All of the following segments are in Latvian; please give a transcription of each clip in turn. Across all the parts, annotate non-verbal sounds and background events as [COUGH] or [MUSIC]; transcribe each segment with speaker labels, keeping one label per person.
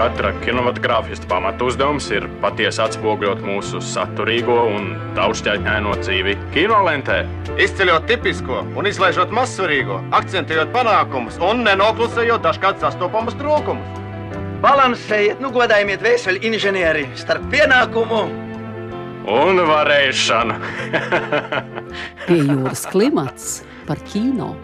Speaker 1: Katra kinematogrāfista pamatu uzdevums ir patiesi atspoguļot mūsu saturīgo un daudzšķaitņaino dzīvi kinolentē.
Speaker 2: Izceļot tipisko un izlaižot mazsvarīgo, akcentējot panākumus un nenoklusējot dažkārt sastopamus trūkumus.
Speaker 3: Balansējiet, nu godājiet vēseli inženieri starp pienākumu
Speaker 1: un varēšanu.
Speaker 4: Pie jūras klimats par kino.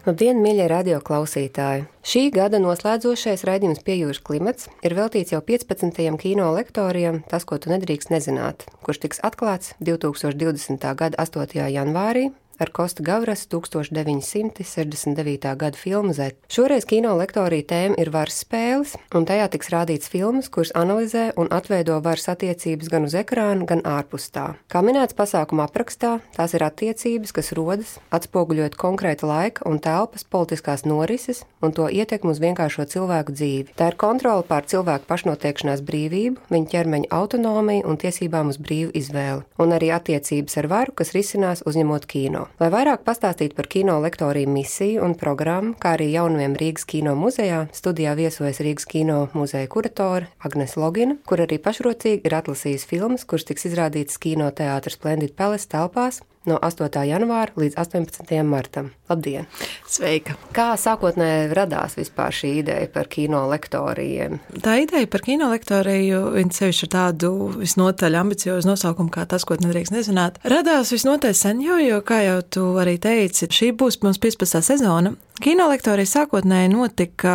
Speaker 5: Labdien, mīļie radioklausītāji! Šī gada noslēdzošais raidījums Piejūras klimats ir veltīts jau 15. kino lektoriem Tas, ko tu nedrīkst nezināt, kurš tiks atklāts 2020. gada 8. janvārī ar Kosta Gavras 1969. gada filmu Z. Šoreiz kino lektorija tēma ir varas spēles, un tajā tiks rādīts filmas, kuras analizē un atveido varas attiecības gan uz ekrāna, gan ārpus tā. Kā minēts pasākuma aprakstā, tās ir attiecības, kas rodas atspoguļot konkrēta laika un telpas politiskās norises un to ietekmu uz vienkāršo cilvēku dzīvi. Tā ir kontrole pār cilvēku pašnoteikšanās brīvību, viņa ķermeņa autonomiju un tiesībām uz brīvu izvēli, un arī attiecības ar varu, kas risinās uzņemot kino. Lai vairāk pastāstītu par kino lektoriju misiju un programmu, kā arī jaunumiem Rīgas kino muzejā, studijā viesojas Rīgas kino muzeja kuratore Agnes Logina, kur arī pašrocīgi ir atlasījusi filmas, kuras tiks izrādītas kino teātras Splendid Palace telpās no 8. janvāra līdz 18. martam. Labdien!
Speaker 6: Sveika!
Speaker 5: Kā sākotnēji radās vispār šī ideja par kino lektoriem?
Speaker 6: Tā ideja par kino lektoriju, viņa sevišķi ar tādu visnotaļ ambiciozu nosaukumu kā tas, ko nedrīkst nezināt, radās visnotaļ sen jau, jo, kā jau tu arī teici, šī būs mums 15. sezona. Kinolektorija sākotnēji notika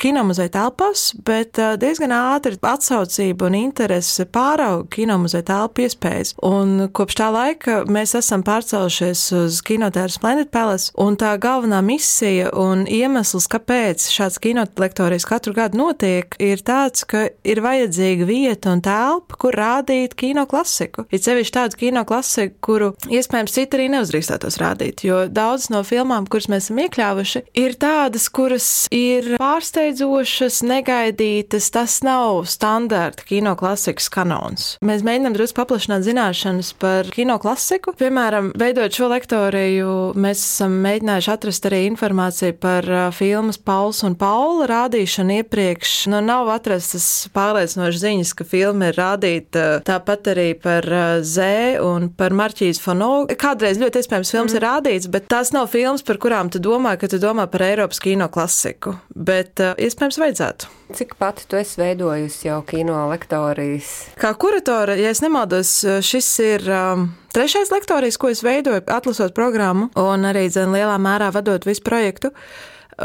Speaker 6: kinomuzeja telpās, bet diezgan ātri atsaucība un interese pārauga kinomuzeja telpu iespējas. Un kopš tā laika mēs esam pārcēlušies uz kinotēru Splendid Palace, un tā galvenā misija un iemesls, kāpēc šāds kinolektorijas katru gadu notiek, ir tāds, ka ir vajadzīga vieta un telpa, kur rādīt kino klasiku. Ir sevišķi tādu kino klasiku, kuru iespējams citi arī neuzdrīkstētos rādīt, jo daudz no filmām, kuras mēs esam iekļāvuši, ir tādas, kuras ir pārsteidzošas, negaidītas. Tas nav standarta kino klasikas kanons. Mēs mēģinām drusku paplašināt zināšanas par kino klasiku. Piemēram, veidojot šo lektoriju, mēs esam mēģinājuši atrast arī informāciju par filmas Pauls un Paula rādīšanu iepriekš. Nu, nav atrastas pārliecinošas ziņas, ka filma ir rādīta tāpat arī par Z un par Marķīs Fono. Kādreiz ļoti iespējams filmas mm. ir rādīts, bet tās nav filmas, par kurām tu domā, ka tu domā par Eiropas kino klasiku, bet uh, iespējams vajadzētu.
Speaker 5: Cik pati tu esi veidojusi jau kino lektorijas?
Speaker 6: Kā kuratore, ja es nemaldos, šis ir um, trešais lektorijas, ko es veidoju, atlasot programmu un arī zin, lielā mērā vadot visu projektu.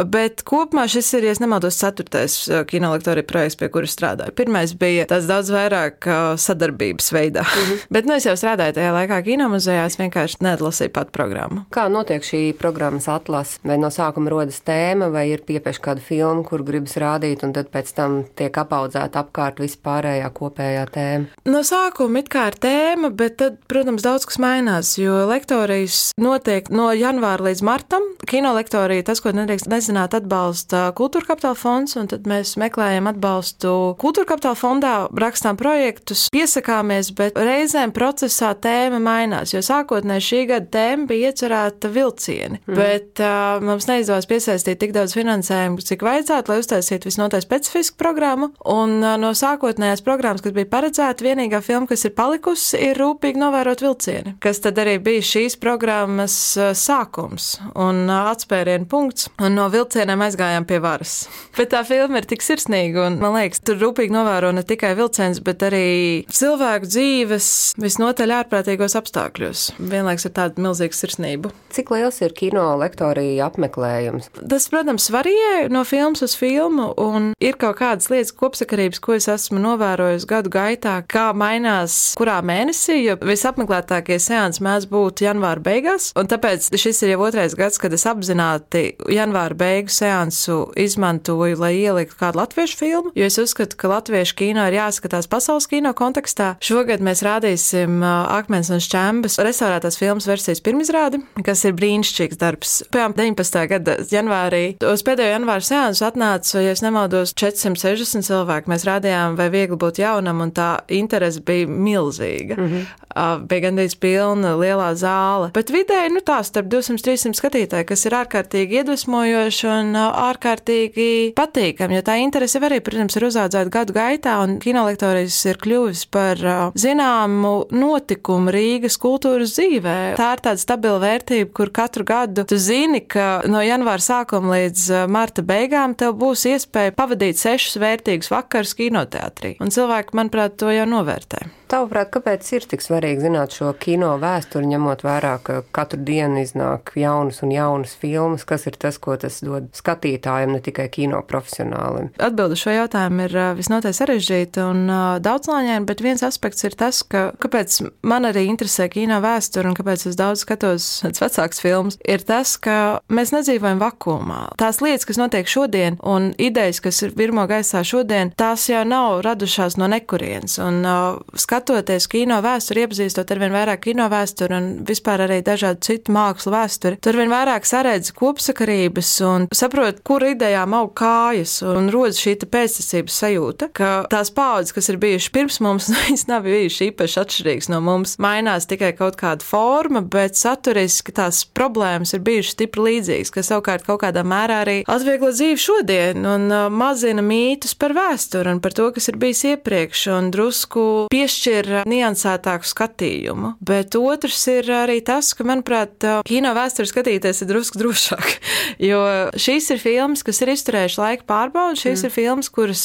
Speaker 6: Bet kopumā šis ir, ja nemaldos, ceturtais uh, kinolektorija projekts, pie kuras strādāju. Pirmais bija tāds daudz vairāk uh, sadarbības veidā. Mm -hmm. [LAUGHS] Bet nu es jau strādāju tajā laikā kinomuzejā, es vienkārši neatlasīju pat programmu.
Speaker 5: Kā notiek šī programmas atlase? Vai no sākuma rodas tēma, vai ir piepieši kāda filma, kur gribas rādīt, un tad pēc tam tiek apaudzēta apkārt vispārējā kopējā tēma?
Speaker 6: No sākuma it kā ir tēma, bet tad, protams, daudz kas mainās, jo lektorijas notiek no janvāra līdz martam. Kinolektorija, tas, ko nedrīkst nezināt, atbalsta Kultūra Kapitāla fonds, un tad mēs meklējam atbalstu Kultūra Kapitāla fondā, rakstām projektus, piesakāmies, bet reizēm procesā tēma mainās, jo sākotnēji šī gada tēma bija iecerēta vilcieni, mm. bet uh, mums neizdevās piesaistīt tik daudz finansējumu, cik vajadzētu, lai uztaisītu visnotaļ specifisku programmu, un uh, no sākotnējās programmas, kas bija paredzēta, vienīgā filma, kas ir palikusi, ir rūpīgi novērot vilcieni, kas tad arī bija šīs programmas sākums un atspērienu punkts. Un no vilcieniem aizgājām pie varas. Bet tā filma ir tik sirsnīga, un man liekas, tur rūpīgi novēro ne tikai vilciens, bet arī cilvēku dzīves visnotaļ ārprātīgos apstākļos. Vienlaiks ar tādu milzīgu sirsnību.
Speaker 5: Cik liels ir kino lektorija apmeklējums?
Speaker 6: Tas, protams, varīja no filmas uz filmu, un ir kaut kādas lietas kopsakarības, ko es esmu novērojis gadu gaitā, kā mainās kurā mēnesī, jo visapmeklētākie seansi mēdz būt janvāra beigās, un tāpēc šis ir jau otrais gads, kad es apzināti janvāra beigu seansu izmantoju, lai ieliktu kādu latviešu filmu, jo es uzskatu, ka latviešu kino ir jāskatās pasaules kino kontekstā. Šogad mēs rādīsim Akmens un Šķembas restaurētās filmas versijas pirmizrādi, kas ir brīnišķīgs darbs. Pēc 19. gada janvārī uz pēdējo janvāra seansu atnāca, ja es nemaldos, 460 cilvēki. Mēs rādījām, vai viegli būt jaunam, un tā interese bija milzīga. Mm -hmm. Bija gandrīz pilna lielā zāle. Bet vidēji, nu tā, starp 200-300 skatītāji, kas ir ārkārtīgi iedvesmojoši iedvesmojoši un ārkārtīgi patīkami, jo tā interese arī, protams, ir uzaudzēta gadu gaitā, un kinolektorijas ir kļuvis par zināmu notikumu Rīgas kultūras dzīvē. Tā ir tāda stabila vērtība, kur katru gadu tu zini, ka no janvāra sākuma līdz marta beigām tev būs iespēja pavadīt sešus vērtīgus vakarus kinoteātrī. Un cilvēki, manuprāt, to jau novērtē.
Speaker 5: Tavuprāt, kāpēc ir tik svarīgi zināt šo kino vēsturi, ņemot vērā, ka katru dienu iznāk jaunas un jaunas filmas? Kas ir tas, ko tas dod skatītājiem, ne tikai kino profesionālim?
Speaker 6: Atbilde šo jautājumu ir visnotaļ sarežģīta un daudzslāņaina, bet viens aspekts ir tas, ka kāpēc man arī interesē kino vēsture un kāpēc es daudz skatos vecāks filmas, ir tas, ka mēs nedzīvojam vakumā. Tās lietas, kas notiek šodien un idejas, kas ir virmo gaisā šodien, tās jau nav radušās no nekurienes. Un, uh, skatoties kino vēsturi, iepazīstot ar vien vairāk kino vēsturi un vispār arī dažādu citu mākslu vēsturi, tur vien vairāk saredz kopsakarības un saprot, kur idejām aug kājas un rodas šī pēctecības sajūta, ka tās paudzes, kas ir bijušas pirms mums, [LAUGHS] nu, viņas nav bijušas īpaši atšķirīgas no mums. Mainās tikai kaut kāda forma, bet saturiski tās problēmas ir bijušas stipri līdzīgas, kas savukārt kaut kādā mērā arī atvieglo dzīvi šodien un uh, mazina mītus par vēsturi un par to, kas ir bijis iepriekš un drusku piešķir piešķir niansētāku skatījumu. Bet otrs ir arī tas, ka, manuprāt, kino vēstures skatīties ir drusku drošāk. [LAUGHS] Jo šīs ir filmas, kas ir izturējuši laika pārbaudi, šīs mm. ir filmas, kuras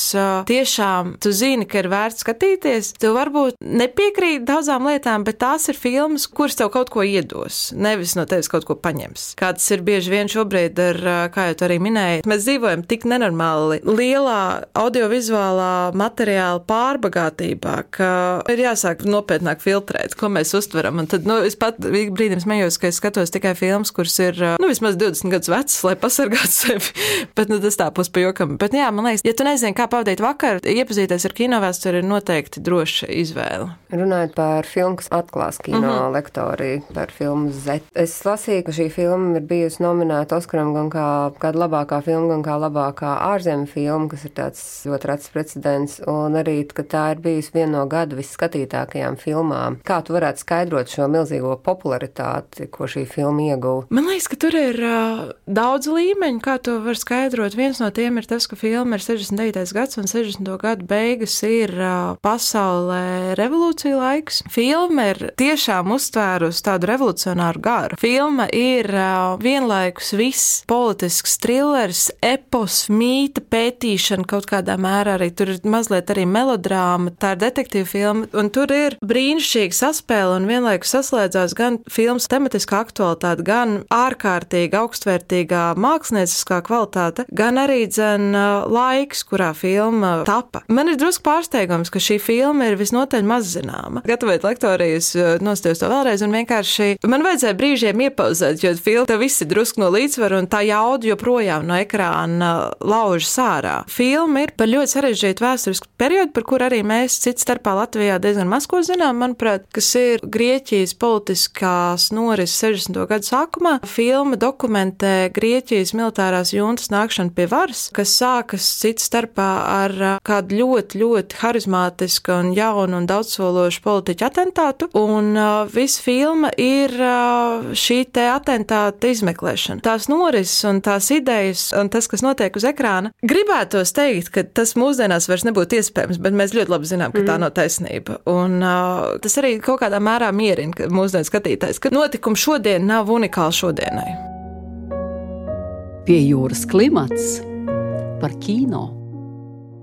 Speaker 6: tiešām tu zini, ka ir vērts skatīties. Tu varbūt nepiekrīt daudzām lietām, bet tās ir filmas, kuras tev kaut ko iedos, nevis no tevis kaut ko paņems. Kā tas ir bieži vien šobrīd ar, kā jau tu arī minēji, mēs dzīvojam tik nenormāli lielā audiovizuālā materiāla pārbagātībā, ka ir jāsāk nopietnāk filtrēt, ko mēs uztveram. Un tad, nu, es pat brīdim smējos, ka es skatos tikai filmas, kuras ir, nu, vismaz 20 gadus vecas, lai pasargātu sevi. [LAUGHS] Bet, nu, tas tā pus pa jokam. Bet, jā, man liekas, ja tu nezini, kā pavadīt vakaru, iepazīties ar kinovēsturi ir noteikti droša izvēle.
Speaker 5: Runājot par filmu, kas atklās kino mm -hmm. lektoriju, par filmu Z. Es lasīju, ka šī filma ir bijusi nominēta Oskaram gan kā kāda labākā filma, gan kā labākā ārzemju filma, kas ir tāds ļoti rats precedents, un arī, ka tā ir bijusi viena no gada vis skatītākajām filmām. Kā tu varētu skaidrot šo milzīgo popularitāti, ko šī filma ieguva?
Speaker 6: Man liekas, ka tur ir uh, daudz līmeņu, kā to var skaidrot. Viens no tiem ir tas, ka filma ir 69. gads un 60. gadu beigas ir uh, pasaulē revolūcija laiks. Filma ir tiešām uztvērusi tādu revolucionāru garu. Filma ir uh, vienlaikus viss politisks thrillers, epos, mīta pētīšana kaut kādā mērā arī tur ir mazliet arī melodrāma, tā ir detektīva filma, un tur ir brīnišķīga saspēle un vienlaikus saslēdzās gan filmas tematiskā aktualitāte, gan ārkārtīgi augstvērtīgā mākslinieckā kvalitāte, gan arī dzen laiks, kurā filma tapa. Man ir drusku pārsteigums, ka šī filma ir visnotaļ maz zināma. Gatavojot lektorijas, nostājos to vēlreiz un vienkārši man vajadzēja brīžiem iepauzēt, jo filma viss ir drusku no līdzsvaru un tā jauda joprojām no ekrāna laužas ārā. Filma ir par ļoti sarežģītu vēsturisku periodu, par kur arī mēs cits starpā Latvijā diezgan maz ko zinām, manuprāt, kas ir Grieķijas politiskās norises 60. gadu sākumā. Filma dokumentē Grieķijas militārās juntas nākšanu pie varas, kas sākas cits starpā ar kādu ļoti, ļoti harizmātisku un jaunu un daudzsološu politiķu atentātu, un uh, visa filma ir uh, šī te atentāta izmeklēšana. Tās norises un tās idejas un tas, kas notiek uz ekrāna, gribētos teikt, ka tas mūsdienās vairs nebūtu iespējams, bet mēs ļoti labi zinām, ka mm. tā nav taisnība. Un uh, tas arī kaut kādā mērā mierina mūsdienu skatītājs, ka notikumi šodien nav unikāli šodienai.
Speaker 4: Pie jūras klimats par kino.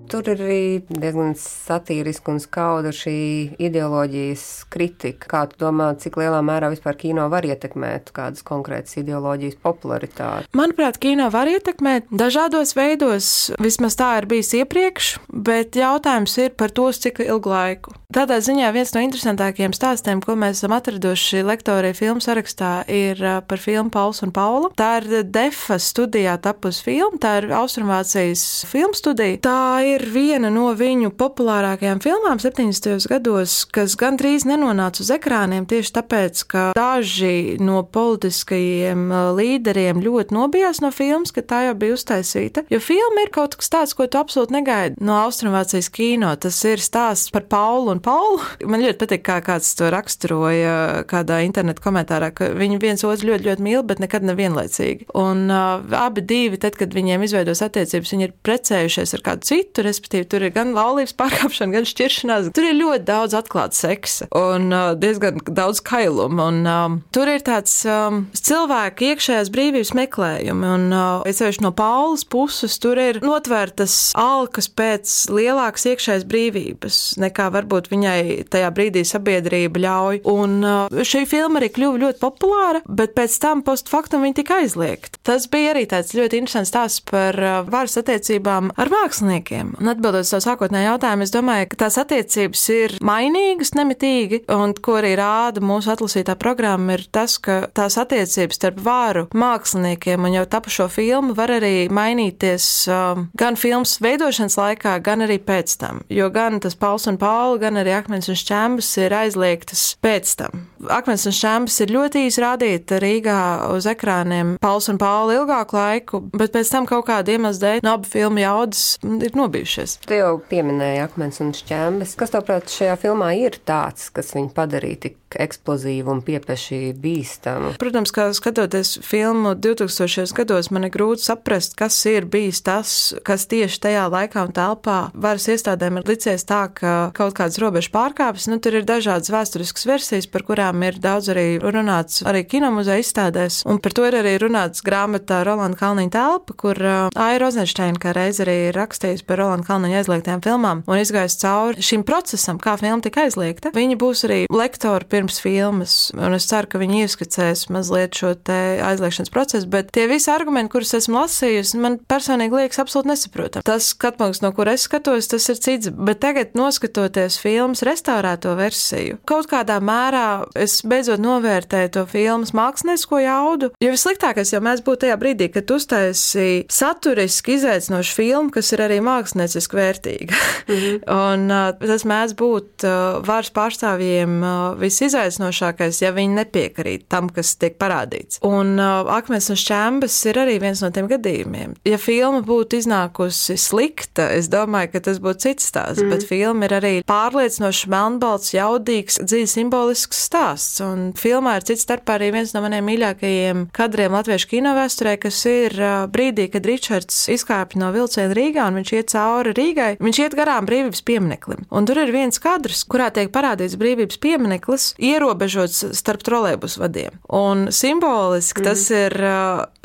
Speaker 5: Tur ir arī diezgan satīriska un skauda šī ideoloģijas kritika. Kā tu domā, cik lielā mērā vispār kino var ietekmēt kādas konkrētas ideoloģijas popularitāti?
Speaker 6: Manuprāt, kino var ietekmēt dažādos veidos. Vismaz tā ir bijis iepriekš, bet jautājums ir par to, cik ilgu laiku. Tādā ziņā viens no interesantākajiem stāstiem, ko mēs esam atraduši lektorija filmu sarakstā, ir par filmu Pauls un Paula. Tā ir Defa studijā tapusi filma, tā ir Austrumvācijas filmu studija. Tā ir viena no viņu populārākajām filmām 70. gados, kas gandrīz nenonāca uz ekrāniem tieši tāpēc, ka daži no politiskajiem līderiem ļoti nobijās no filmas, ka tā jau bija uztaisīta. Jo filma ir kaut kas tāds, ko tu absolūti negaidi no Austrumvācijas kino. Tas ir stāsts par Paulu un un Paulu. Man ļoti patīk, kā kāds to raksturoja kādā interneta komentārā, ka viņi viens otru ļoti, ļoti mīl, bet nekad nevienlaicīgi. Un uh, abi divi, tad, kad viņiem izveidos attiecības, viņi ir precējušies ar kādu citu, respektīvi, tur ir gan laulības pārkāpšana, gan šķiršanās. Tur ir ļoti daudz atklāta seksa un uh, diezgan daudz kailuma. Un, um, tur ir tāds um, cilvēka iekšējās brīvības meklējumi. Un, uh, es sevišķi no Paulas puses, tur ir notvērtas alkas pēc lielākas iekšējas brīvības, nekā varbūt viņai tajā brīdī sabiedrība ļauj. Un uh, šī filma arī kļuva ļoti populāra, bet pēc tam postfaktum viņa tika aizliegta. Tas bija arī tāds ļoti interesants stāsts par uh, varas attiecībām ar māksliniekiem. Un atbildot uz to sākotnēju jautājumu, es domāju, ka tās attiecības ir mainīgas nemitīgi, un ko arī rāda mūsu atlasītā programma, ir tas, ka tās attiecības starp vāru māksliniekiem un jau tapušo filmu var arī mainīties uh, gan filmas veidošanas laikā, gan arī pēc tam. Jo gan tas Pauls un Paula, gan arī Akmens un Šķembas ir aizliegtas pēc tam. Akmens un Šķembas ir ļoti īsi rādīta Rīgā uz ekrāniem Pauls un Paula ilgāku laiku, bet pēc tam kaut kāda iemesla dēļ no abu filmu jaudas ir nobijušies.
Speaker 5: Tu jau pieminēji Akmens un Šķembas. Kas, tavuprāt, šajā filmā ir tāds, kas viņu padarīja tik ekspozīvu un piepeši bīstamu?
Speaker 6: Protams, kā skatoties filmu 2000. gados, man ir grūti saprast, kas ir bijis tas, kas tieši tajā laikā un telpā varas iestādēm ir licies tā, ka kaut kādas robežas pārkāpjas. Nu, tur ir dažādas vēsturiskas versijas, par kurām ir daudz arī runāts arī kinomuzeja izstādēs, un par to ir arī runāts grāmatā Rolanda Kalniņa telpa, kur uh, Aira Rozenšteina kā reiz arī rakstījusi par Rolanda Kalniņa aizliegtajām filmām un izgājis cauri šim procesam, kā filma tika aizliegta. Viņi būs arī lektori pirms filmas, un es ceru, ka viņi ieskicēs mazliet šo aizliegšanas procesu, bet tie visi argumenti, kurus esmu lasījusi, man personīgi liekas absolūti nesaprotami. Tas skatpunkts, no kur es skatos, tas ir cits, bet tagad noskatoties filmas restaurēto versiju, kaut kādā mērā es beidzot novērtēju to filmas māksliniecisko jaudu, jo vissliktākais jau mēs būtu tajā brīdī, kad uztaisīja saturiski izaicinošu filmu, kas ir arī mākslinieciski vērtīga. Mm -hmm. [LAUGHS] un uh, tas mēdz būt uh, varas pārstāvjiem uh, visizaicinošākais, ja viņi nepiekrīt tam, kas tiek parādīts. Un uh, Akmens un Šķembas ir arī viens no tiem gadījumiem. Ja filma būtu iznākusi slikta, es domāju, ka tas būtu cits stāsts, mm. bet filma ir arī pārliecinoši melnbalts, jaudīgs, dziļi simbolisks stāsts. Un filmā ir cits starpā arī viens no maniem mīļākajiem kadriem latviešu kino vēsturē, kas ir uh, brīdī, kad Ričards izkāpj no vilciena Rīgā un viņš iet cauri Rīgai. Viņš iet garām brīvības piemineklim. Un tur ir viens kadrs, kurā tiek parādīts brīvības piemineklis, ierobežots starp trolēbus vadiem. Un simboliski mm. tas ir,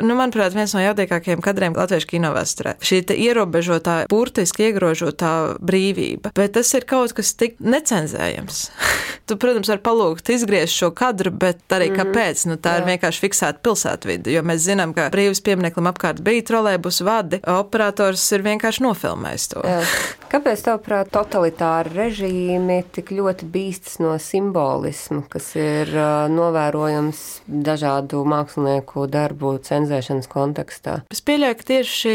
Speaker 6: nu, manuprāt, viens no jaudīgākajiem kadriem latviešu kino vēsturē. Šī ierobežotā, burtiski iegrožotā brīvība. Bet tas ir kaut kas tik necenzējams. [LAUGHS] tu, protams, vari palūgt izgriezt šo kadru, bet arī mm. kāpēc? Nu, tā Jā. ir vienkārši fiksēta pilsētvide, jo mēs zinām, ka brīvības piemineklim apkārt bija trolēbus vadi, operators ir vienkārši nofilmējis to. Jā.
Speaker 5: Kāpēc, tavuprāt, totalitāri režīmi tik ļoti bīstas no simbolismu, kas ir novērojams dažādu mākslinieku darbu cenzēšanas kontekstā?
Speaker 6: Es pieļauju, ka tieši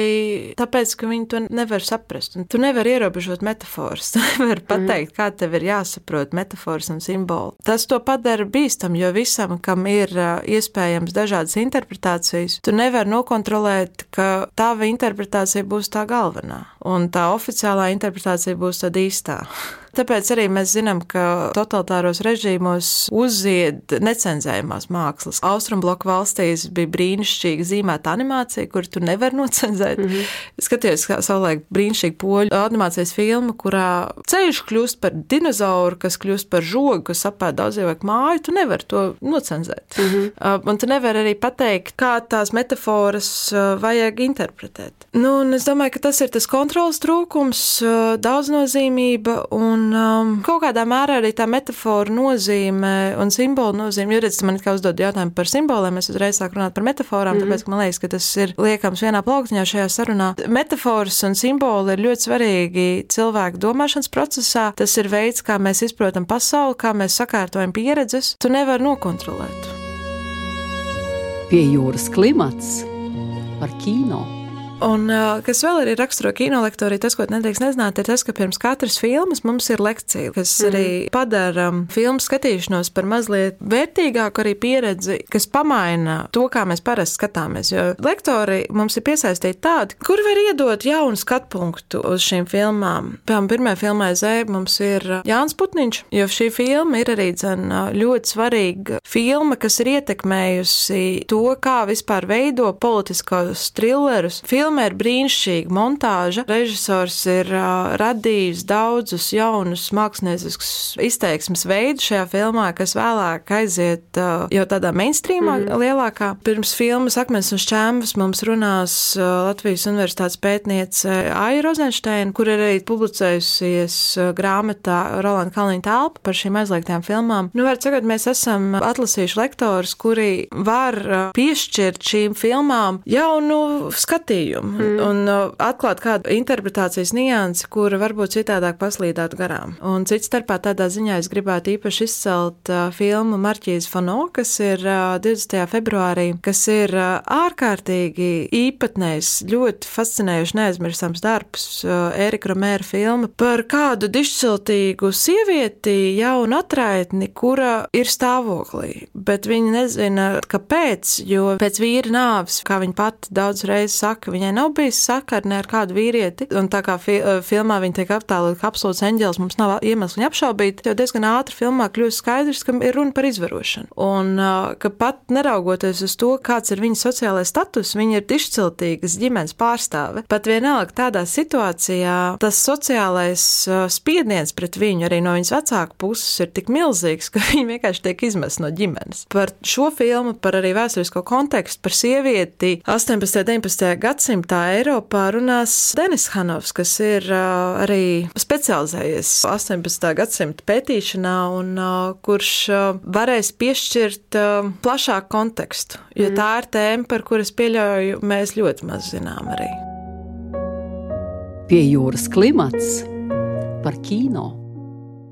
Speaker 6: tāpēc, ka viņi to nevar saprast. Un tu nevari ierobežot metafāras. [LAUGHS] Tu nevari pateikt, mm. kā tev ir jāsaprot metafāras un simboli. Tas to padara bīstam, jo visam, kam ir iespējams dažādas interpretācijas, tu nevari nokontrolēt, ka tava interpretācija būs tā galvenā. Un tā oficiālā interpretācija būs tad īstā. [LAUGHS] Tāpēc arī mēs zinām, ka totalitāros režīmos uzzied necenzējumās mākslas. Austrumbloku valstīs bija brīnišķīga zīmēta animācija, kur tu nevari nocenzēt. Mm -hmm. Skatījos, kā savulaik brīnišķīgi poļu animācijas filmu, kurā ceļš kļūst par dinozauru, kas kļūst par žogu, kas apēd daudz cilvēku māju, tu nevari to nocenzēt. Mm -hmm. Un tu nevari arī pateikt, kā tās metaforas uh, vajag interpretēt. Nu, un es domāju, ka tas ir tas kontrols trūkums, uh, daudznozīmība un Un um, kaut kādā mērā arī tā metāfora nozīme un simbolu nozīme, jo redziet, man kā uzdod jautājumu par simboliem, es uzreiz sāku runāt par metaforām, mm -hmm. tāpēc, ka man liekas, ka tas ir liekams vienā plauktiņā šajā sarunā. Metaforas un simboli ir ļoti svarīgi cilvēku domāšanas procesā. Tas ir veids, kā mēs izprotam pasauli, kā mēs sakārtojam pieredzes. Tu nevari nokontrolēt.
Speaker 4: Pie jūras klimats par kino.
Speaker 6: Un kas vēl arī raksturo kino lektoriju, tas, ko nedrīkst nezināt, ir tas, ka pirms katras filmas mums ir lekcija, kas mm. arī padara filmu skatīšanos par mazliet vērtīgāku arī pieredzi, kas pamaina to, kā mēs parasti skatāmies. Jo lektori mums ir piesaistīti tādi, kur var iedot jaunu skatu punktu uz šīm filmām. Piemēram, pirmajā filmā Z mums ir Jānis Putniņš, jo šī filma ir arī dzen, ļoti svarīga filma, kas ir ietekmējusi to, kā vispār veido politiskos trillerus. Filmā ir brīnišķīga montāža. Režisors ir uh, radījis daudzus jaunus mākslinieciskus izteiksmes veidus šajā filmā, kas vēlāk aiziet uh, jau tādā mainstreamā mm -hmm. lielākā. Pirms filmas Akmens un šķēmas mums runās uh, Latvijas Universitātes pētniece Aija Rozensteina, kur ir arī publicējusies grāmatā Rolanda Kalniņa telpa par šīm aizliegtām filmām. Nu, var sakot, mēs esam atlasījuši lektorus, kuri var piešķirt šīm filmām jaunu skatījumu mm. un atklāt kādu interpretācijas niansi, kura varbūt citādāk paslīdētu garām. Un cits starpā tādā ziņā es gribētu īpaši izcelt uh, filmu Marķīs Fano, kas ir uh, 20. februārī, kas ir uh, ārkārtīgi īpatnējs, ļoti fascinējoši neaizmirstams darbs, uh, Erika Romēra filma par kādu dišciltīgu sievieti, jaunu atraitni, kura ir stāvoklī, bet viņa nezina, kāpēc, jo pēc vīra nāves, kā viņa pati daudz reizes saka, viņai nav bijis sakara ne ar kādu vīrieti, un tā kā fi eh, filmā viņa tiek aptēlota kā absolūts eņģēlis, mums nav iemeslu viņu apšaubīt, jo diezgan ātri filmā kļūst skaidrs, ka ir runa par izvarošanu. Un eh, ka pat neraugoties uz to, kāds ir viņas sociālais status, viņa ir dišciltīgas ģimenes pārstāve. Pat vienalga tādā situācijā tas sociālais eh, spiediens pret viņu arī no viņas vecāku puses ir tik milzīgs, [LAUGHS] ka viņa vienkārši tiek izmest no ģimenes. Par šo filmu, par arī vēsturisko kontekstu, par sievieti 18. un 19. Gadsimtā Eiropā runās Denis Hanovs, kas ir uh, arī specializējies 18. gadsimta pētīšanā un uh, kurš uh, varēs piešķirt uh, plašāku kontekstu, jo mm. tā ir tēma, par kuras pieļauju mēs ļoti maz zinām arī.
Speaker 4: Pie jūras klimats par kino.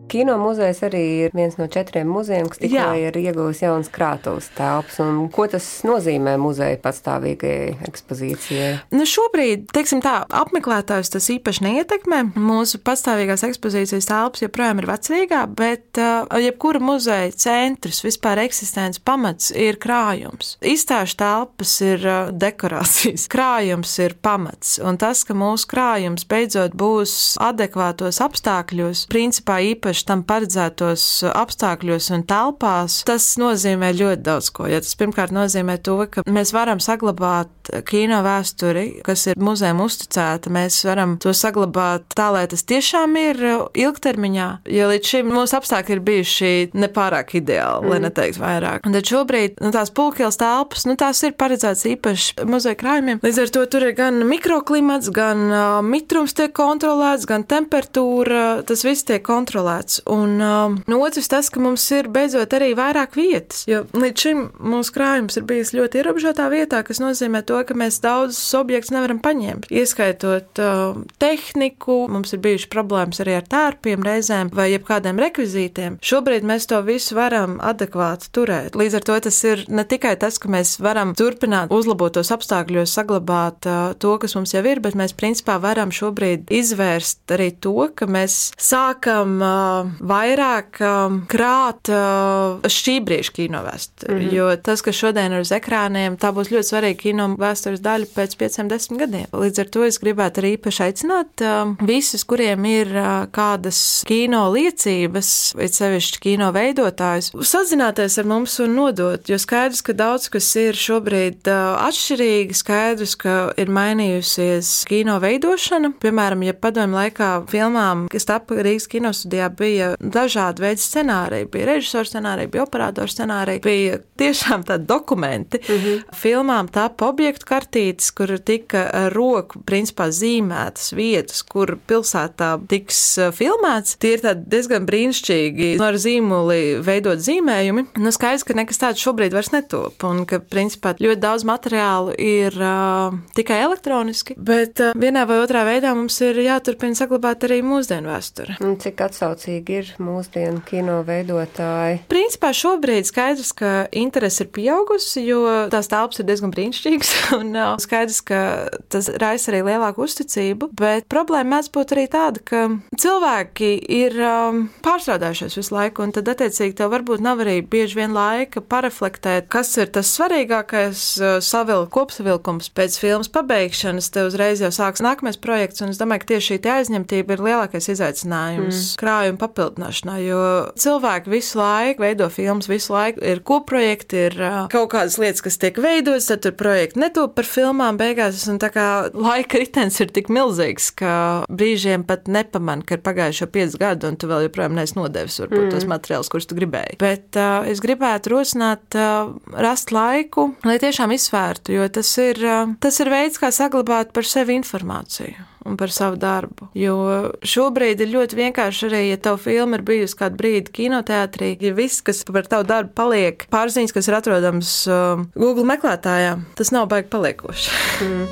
Speaker 5: Kino muzejs arī ir viens no četriem muzejiem, kas tikko ir ieguvis jaunas krātuves telpas. Ko tas nozīmē muzeja patstāvīgajai ekspozīcijai?
Speaker 6: Nu šobrīd, teiksim tā, apmeklētājus tas īpaši neietekmē. Mūsu patstāvīgās ekspozīcijas telpas joprojām ir vecrīgā, bet uh, jebkura muzeja centrs, vispār eksistents pamats ir krājums. Izstāžu telpas ir uh, dekorācijas, [LAUGHS] krājums ir pamats. Un tas, ka mūsu krājums beidzot būs adekvātos apstākļos, principā īpaši īpaši tam paredzētos apstākļos un telpās, tas nozīmē ļoti daudz ko. Ja tas pirmkārt nozīmē to, ka mēs varam saglabāt kino vēsturi, kas ir muzejam uzticēta, mēs varam to saglabāt tā, lai tas tiešām ir ilgtermiņā, jo līdz šim mūsu apstākļi ir bijuši nepārāk ideāli, mm. lai neteikt vairāk. Un tad šobrīd nu, tās pulkielas telpas, nu, tās ir paredzētas īpaši muzeja krājumiem. Līdz ar to tur ir gan mikroklimats, gan uh, mitrums tiek kontrolēts, gan temperatūra, tas viss tiek kontrolēts pilsētas. Un um, no otras tas, ka mums ir beidzot arī vairāk vietas, jo līdz šim mūsu krājums ir bijis ļoti ierobežotā vietā, kas nozīmē to, ka mēs daudzus objektus nevaram paņemt. Ieskaitot uh, tehniku, mums ir bijušas problēmas arī ar tērpiem reizēm vai jebkādiem rekvizītiem. Šobrīd mēs to visu varam adekvāti turēt. Līdz ar to tas ir ne tikai tas, ka mēs varam turpināt uzlabotos apstākļos saglabāt uh, to, kas mums jau ir, bet mēs principā varam šobrīd izvērst arī to, ka mēs sākam uh, vairāk um, krāt uh, šī brīža kino vēsturi. Mm -hmm. Jo tas, kas šodien ir uz ekrāniem, tā būs ļoti svarīga kino vēstures daļa pēc pieciem, desmit gadiem. Līdz ar to es gribētu arī īpaši aicināt um, visus, kuriem ir uh, kādas kino liecības, it sevišķi kino veidotājus, sazināties ar mums un nodot. Jo skaidrs, ka daudz kas ir šobrīd uh, atšķirīgi, skaidrs, ka ir mainījusies kino veidošana. Piemēram, ja padomju laikā filmām, kas tapa Rīgas kinostudijā, bija bija dažādi veidi scenāriji. Bija režisora scenārija, bija operatora scenārija, bija tiešām tādi dokumenti. Mm -hmm. Filmām tapa objektu kartītes, kur tika roku principā zīmētas vietas, kur pilsētā tiks uh, filmēts. Tie ir diezgan brīnišķīgi, no ar zīmoli veidot zīmējumi. Nu, skaidrs, ka nekas tāds šobrīd vairs netop, un ka principā ļoti daudz materiālu ir uh, tikai elektroniski, bet uh, vienā vai otrā veidā mums ir jāturpina saglabāt arī mūsdienu vēsturi.
Speaker 5: Un cik atsaucīgi vajadzīgi ir mūsdienu kino veidotāji?
Speaker 6: Principā šobrīd skaidrs, ka interese ir pieaugusi, jo tās telpas ir diezgan brīnišķīgas, [LAUGHS] un skaidrs, ka tas raisa arī lielāku uzticību, bet problēma mēdz būt arī tāda, ka cilvēki ir um, pārstrādājušies visu laiku, un tad attiecīgi tev varbūt nav arī bieži vien laika pareflektēt, kas ir tas svarīgākais savilk, kopsavilkums pēc filmas pabeigšanas, te uzreiz jau sāks nākamais projekts, un es domāju, ka tieši šī aizņemtība ir lielākais izaicinājums mm. krājuma papildināšanā, jo cilvēki visu laiku veido filmas, visu laiku ir koprojekti, ir kaut kādas lietas, kas tiek veidotas, tad tur projekti netop par filmām beigās, un tā kā laika ritens ir tik milzīgs, ka brīžiem pat nepaman, ka ir pagājuši jau 5 gadi, un tu vēl joprojām neesi nodevis varbūt mm. tos materiālus, kurus tu gribēji. Bet uh, es gribētu rosināt, uh, rast laiku, lai tiešām izsvērtu, jo tas ir, uh, tas ir veids, kā saglabāt par sevi informāciju un par savu darbu. Jo šobrīd ir ļoti vienkārši arī, ja tava filma ir bijusi kādu brīdi kinoteātrī, ja viss, kas par tavu darbu paliek, pārziņas, kas ir atrodams uh, Google meklētājā, tas nav baigi paliekoši.
Speaker 4: Mm.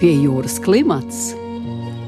Speaker 4: Pie jūras klimats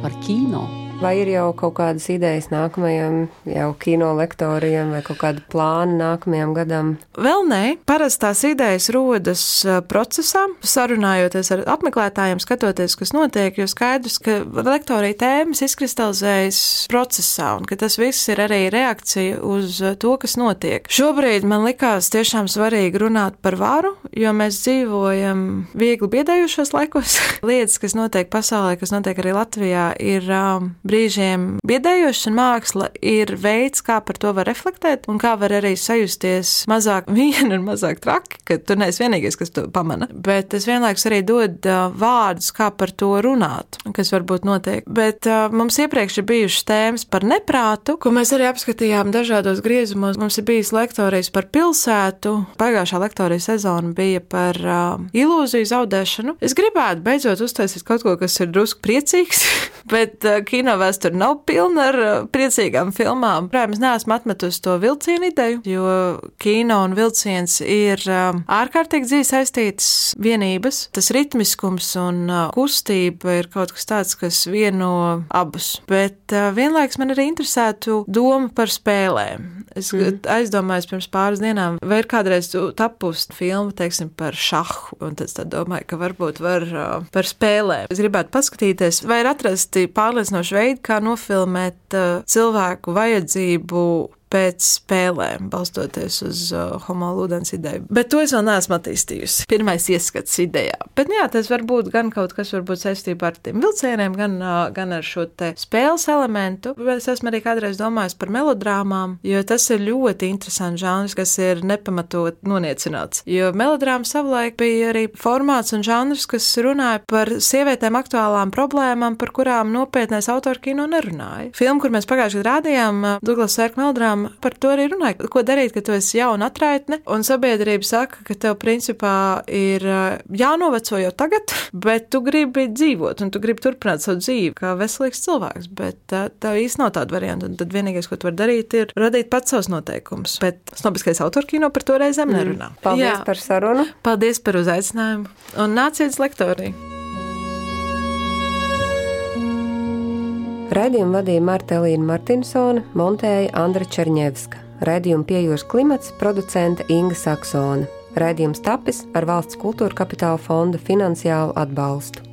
Speaker 4: par kino.
Speaker 5: Vai ir jau kaut kādas idejas nākamajam, jau kino lektoriem vai kaut kāda plāna nākamajam gadam?
Speaker 6: Vēl nē, parasti tās idejas rodas procesā, sarunājoties ar apmeklētājiem, skatoties, kas notiek, jo skaidrs, ka lektorija tēmas izkristalizējas procesā un ka tas viss ir arī reakcija uz to, kas notiek. Šobrīd man likās tiešām svarīgi runāt par varu, jo mēs dzīvojam viegli biedējušos laikos. [LAUGHS] Lietas, kas notiek pasaulē, kas notiek arī Latvijā, ir um, brīžiem biedējošs, un māksla ir veids, kā par to var reflektēt, un kā var arī sajusties mazāk [LAUGHS] viena un mazāk traki, ka tu neesi vienīgais, kas to pamana. Bet tas vienlaikus arī dod vārdus, kā par to runāt, kas varbūt notiek. Bet mums iepriekš ir bijušas tēmas par neprātu, ko mēs arī apskatījām dažādos griezumos. Mums ir bijis lektorijas par pilsētu, pagājušā lektorijas sezona bija par uh, ilūziju zaudēšanu. Es gribētu beidzot uztaisīt kaut ko, kas ir drusku priecīgs, [LAUGHS] bet uh, kino vēsture nav pilna ar uh, priecīgām filmām. Protams, neesmu atmetusi to vilcienu ideju, jo kino un vilciens ir um, ārkārtīgi dzīvi saistītas vienības. Tas ritmiskums un uh, kustība ir kaut kas tāds, kas vieno abus. Bet uh, vienlaiks man arī interesētu doma par spēlēm. Es mm. aizdomājos pirms pāris dienām, vai ir kādreiz tapusi filma, teiksim, par šahu, un tad domāju, ka varbūt var par spēlēm. Es gribētu paskatīties, vai ir atrasti pārliecinoši veidi, kā nofilmēt uh, cilvēku vajadzību pēc spēlēm, balstoties uz uh, homolūdens ideju. Bet to es vēl neesmu attīstījusi. Pirmais ieskats idejā. Bet, nu jā, tas var būt gan kaut kas varbūt saistībā ar tiem vilcieniem, gan, uh, gan ar šo te spēles elementu. Bet es esmu arī kādreiz domājis par melodrāmām, jo tas ir ļoti interesants žanrs, kas ir nepamatot noniecināts. Jo melodrāma savulaik bija arī formāts un žanrs, kas runāja par sievietēm aktuālām problēmām, par kurām nopietnais autor kino nerunāja. Filmu, kur mēs pagājušajā gadā rādījām, uh, Douglas Sērka melodrāma, tiešām par to arī runāju. Ko darīt, kad tu esi jauna atraitne, un sabiedrība saka, ka tev principā ir jānoveco jau tagad, [LAUGHS] bet tu gribi dzīvot, un tu gribi turpināt savu dzīvi kā veselīgs cilvēks, bet tev īsti nav tāda varianta, un tad vienīgais, ko tu vari darīt, ir radīt pats savus noteikumus. Bet snobiskais autorkino par to reizēm mm. nerunā.
Speaker 5: Paldies Jā. par sarunu.
Speaker 6: Paldies par uzaicinājumu, un nāciet uz lektoriju.
Speaker 5: Raidījumu vadīja Marta Elīna Martinsone, montēja Andra Černievska. Raidījumu piejūras klimats producente Inga Saksona. Raidījums tapis ar valsts kultūra kapitāla fonda finansiālu atbalstu.